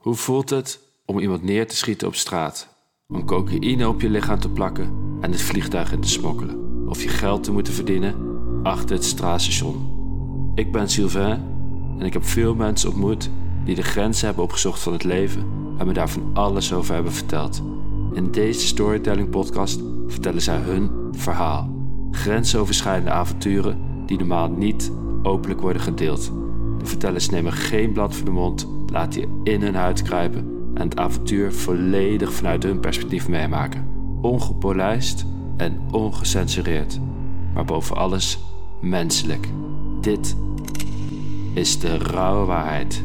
Hoe voelt het om iemand neer te schieten op straat? Om cocaïne op je lichaam te plakken en het vliegtuig in te smokkelen? Of je geld te moeten verdienen achter het straatstation? Ik ben Sylvain en ik heb veel mensen ontmoet die de grenzen hebben opgezocht van het leven en me daar van alles over hebben verteld. In deze storytelling podcast vertellen zij hun verhaal. Grensoverschrijdende avonturen die normaal niet openlijk worden gedeeld. De vertellers nemen geen blad voor de mond, laten je in hun huid kruipen en het avontuur volledig vanuit hun perspectief meemaken. Ongepolijst en ongecensureerd, maar boven alles menselijk. Dit is de rauwe waarheid.